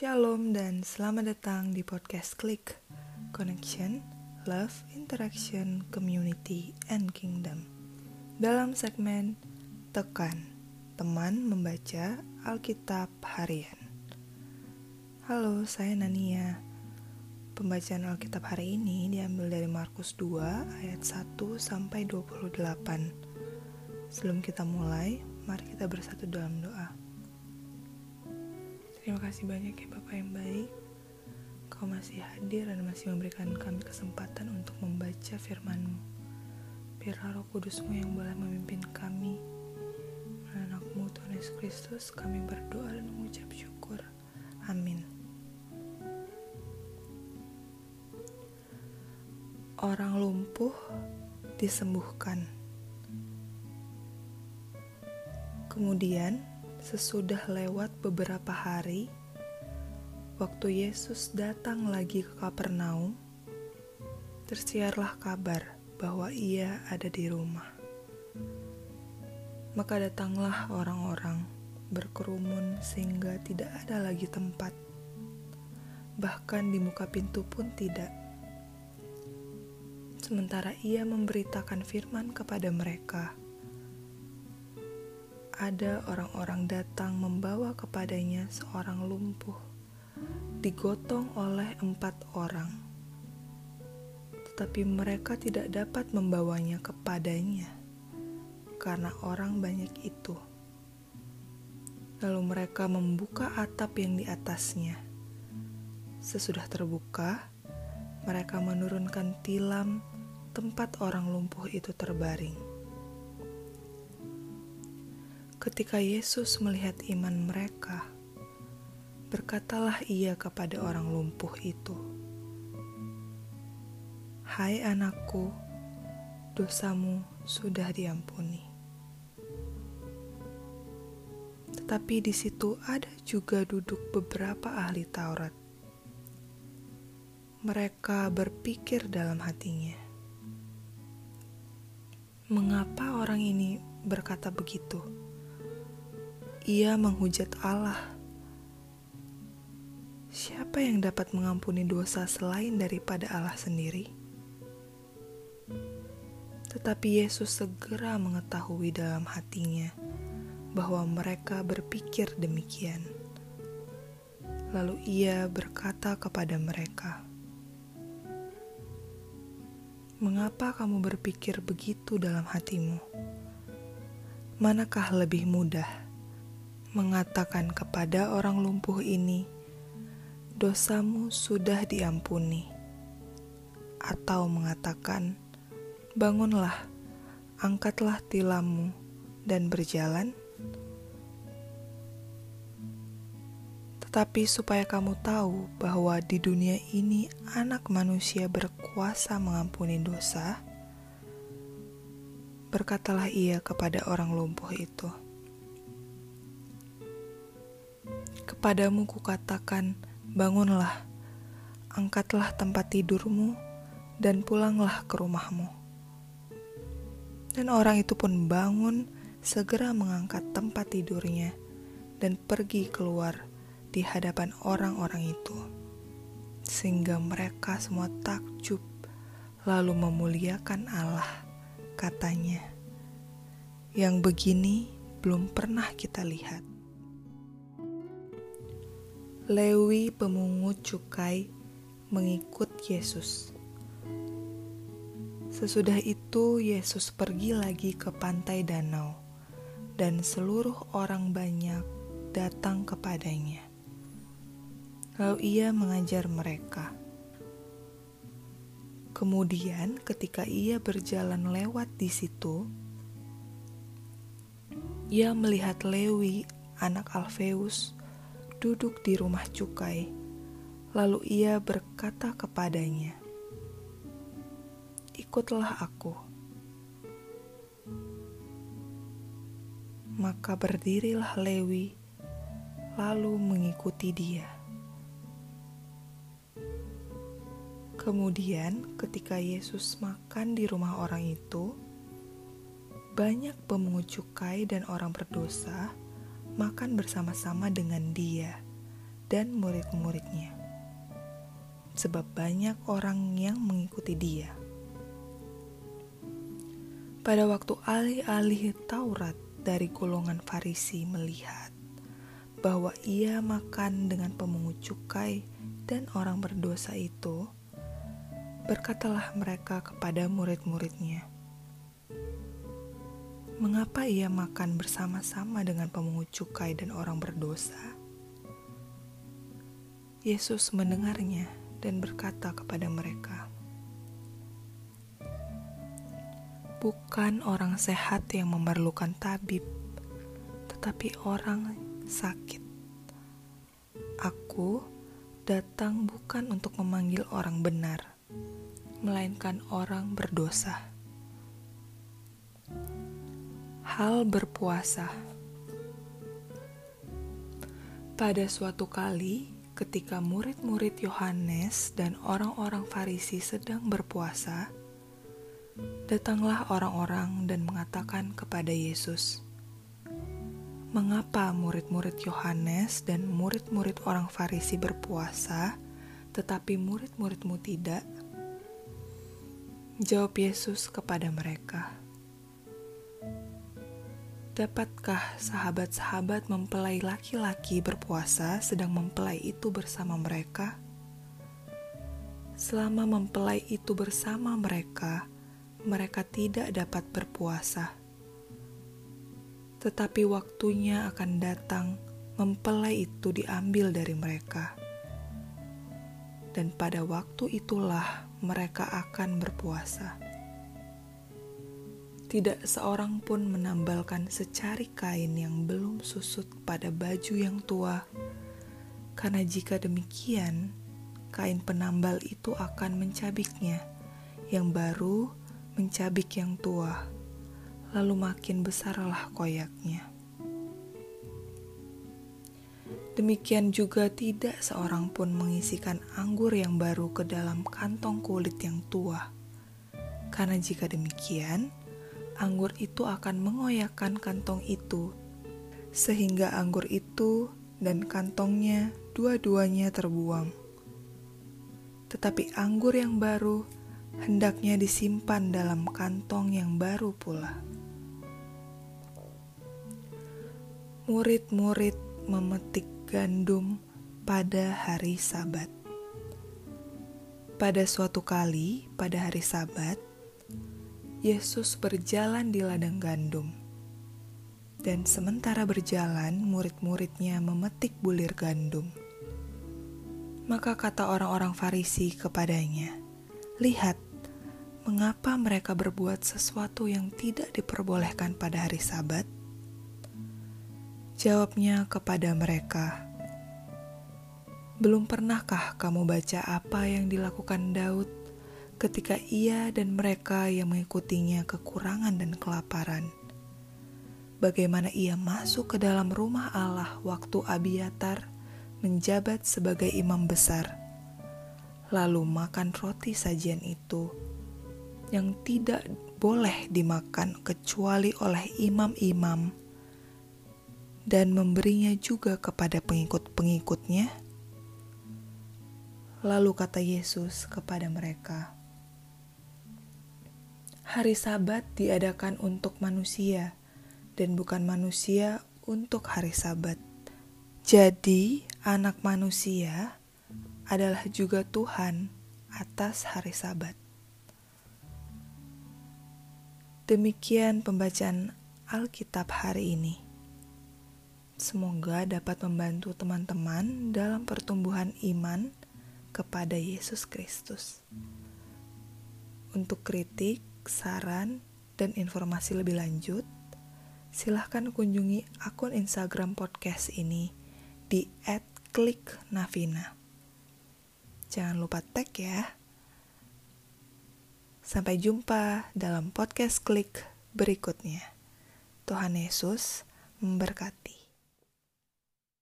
Shalom dan selamat datang di podcast Klik Connection, Love, Interaction, Community, and Kingdom. Dalam segmen Tekan, teman membaca Alkitab Harian. Halo, saya Nania. Pembacaan Alkitab hari ini diambil dari Markus 2 ayat 1 sampai 28. Sebelum kita mulai, mari kita bersatu dalam doa. Terima kasih banyak ya Bapak yang baik. Kau masih hadir dan masih memberikan kami kesempatan untuk membaca firman-Mu. Biarlah roh kudusmu yang boleh memimpin kami. Anakmu Tuhan Yesus Kristus, kami berdoa dan mengucap syukur. Amin. Orang lumpuh disembuhkan. Kemudian, Sesudah lewat beberapa hari, waktu Yesus datang lagi ke Kapernaum, tersiarlah kabar bahwa ia ada di rumah. Maka datanglah orang-orang berkerumun sehingga tidak ada lagi tempat. Bahkan di muka pintu pun tidak. Sementara ia memberitakan firman kepada mereka, ada orang-orang datang membawa kepadanya seorang lumpuh, digotong oleh empat orang, tetapi mereka tidak dapat membawanya kepadanya karena orang banyak itu. Lalu mereka membuka atap yang di atasnya. Sesudah terbuka, mereka menurunkan tilam tempat orang lumpuh itu terbaring. Ketika Yesus melihat iman mereka, berkatalah ia kepada orang lumpuh itu, "Hai anakku, dosamu sudah diampuni." Tetapi di situ ada juga duduk beberapa ahli Taurat. Mereka berpikir dalam hatinya, "Mengapa orang ini berkata begitu?" Ia menghujat Allah. Siapa yang dapat mengampuni dosa selain daripada Allah sendiri? Tetapi Yesus segera mengetahui dalam hatinya bahwa mereka berpikir demikian. Lalu ia berkata kepada mereka, "Mengapa kamu berpikir begitu dalam hatimu? Manakah lebih mudah?" Mengatakan kepada orang lumpuh ini, "Dosamu sudah diampuni," atau mengatakan, "Bangunlah, angkatlah tilammu, dan berjalan." Tetapi supaya kamu tahu bahwa di dunia ini Anak Manusia berkuasa mengampuni dosa, berkatalah ia kepada orang lumpuh itu. Kepadamu kukatakan, bangunlah, angkatlah tempat tidurmu, dan pulanglah ke rumahmu. Dan orang itu pun bangun, segera mengangkat tempat tidurnya, dan pergi keluar di hadapan orang-orang itu, sehingga mereka semua takjub, lalu memuliakan Allah, katanya. Yang begini belum pernah kita lihat. Lewi pemungut cukai mengikut Yesus. Sesudah itu Yesus pergi lagi ke pantai danau dan seluruh orang banyak datang kepadanya. Lalu ia mengajar mereka. Kemudian ketika ia berjalan lewat di situ, ia melihat Lewi, anak Alfeus, duduk di rumah cukai. Lalu ia berkata kepadanya, "Ikutlah aku." Maka berdirilah Lewi, lalu mengikuti dia. Kemudian, ketika Yesus makan di rumah orang itu, banyak pemungut cukai dan orang berdosa makan bersama-sama dengan dia dan murid-muridnya. Sebab banyak orang yang mengikuti dia. Pada waktu alih-alih Taurat dari golongan Farisi melihat bahwa ia makan dengan pemungut cukai dan orang berdosa itu, berkatalah mereka kepada murid-muridnya, "Mengapa ia makan bersama-sama dengan pemungut cukai dan orang berdosa?" Yesus mendengarnya dan berkata kepada mereka, Bukan orang sehat yang memerlukan tabib, tetapi orang sakit. Aku datang bukan untuk memanggil orang benar, melainkan orang berdosa. Hal berpuasa pada suatu kali, ketika murid-murid Yohanes dan orang-orang Farisi sedang berpuasa, Datanglah orang-orang dan mengatakan kepada Yesus, "Mengapa murid-murid Yohanes dan murid-murid orang Farisi berpuasa, tetapi murid-muridmu tidak?" Jawab Yesus kepada mereka, "Dapatkah sahabat-sahabat mempelai laki-laki berpuasa sedang mempelai itu bersama mereka?" Selama mempelai itu bersama mereka, mereka tidak dapat berpuasa. Tetapi waktunya akan datang, mempelai itu diambil dari mereka. Dan pada waktu itulah mereka akan berpuasa. Tidak seorang pun menambalkan secari kain yang belum susut pada baju yang tua, karena jika demikian, kain penambal itu akan mencabiknya, yang baru mencabik yang tua, lalu makin besarlah koyaknya. Demikian juga tidak seorang pun mengisikan anggur yang baru ke dalam kantong kulit yang tua. Karena jika demikian, anggur itu akan mengoyakkan kantong itu, sehingga anggur itu dan kantongnya dua-duanya terbuang. Tetapi anggur yang baru hendaknya disimpan dalam kantong yang baru pula. Murid-murid memetik gandum pada hari Sabat. Pada suatu kali, pada hari Sabat, Yesus berjalan di ladang gandum. Dan sementara berjalan, murid-muridnya memetik bulir gandum. Maka kata orang-orang Farisi kepadanya, "Lihat, mengapa mereka berbuat sesuatu yang tidak diperbolehkan pada hari Sabat? Jawabnya kepada mereka, "Belum pernahkah kamu baca apa yang dilakukan Daud ketika ia dan mereka yang mengikutinya kekurangan dan kelaparan? Bagaimana ia masuk ke dalam rumah Allah waktu Abiatar menjabat sebagai imam besar, lalu makan roti sajian itu?" yang tidak boleh dimakan kecuali oleh imam-imam dan memberinya juga kepada pengikut-pengikutnya. Lalu kata Yesus kepada mereka, "Hari Sabat diadakan untuk manusia, dan bukan manusia untuk hari Sabat. Jadi, Anak Manusia adalah juga Tuhan atas hari Sabat." Demikian pembacaan Alkitab hari ini. Semoga dapat membantu teman-teman dalam pertumbuhan iman kepada Yesus Kristus. Untuk kritik, saran, dan informasi lebih lanjut, silahkan kunjungi akun Instagram podcast ini di @kliknavina. Jangan lupa tag ya. Sampai jumpa dalam podcast klik berikutnya. Tuhan Yesus memberkati.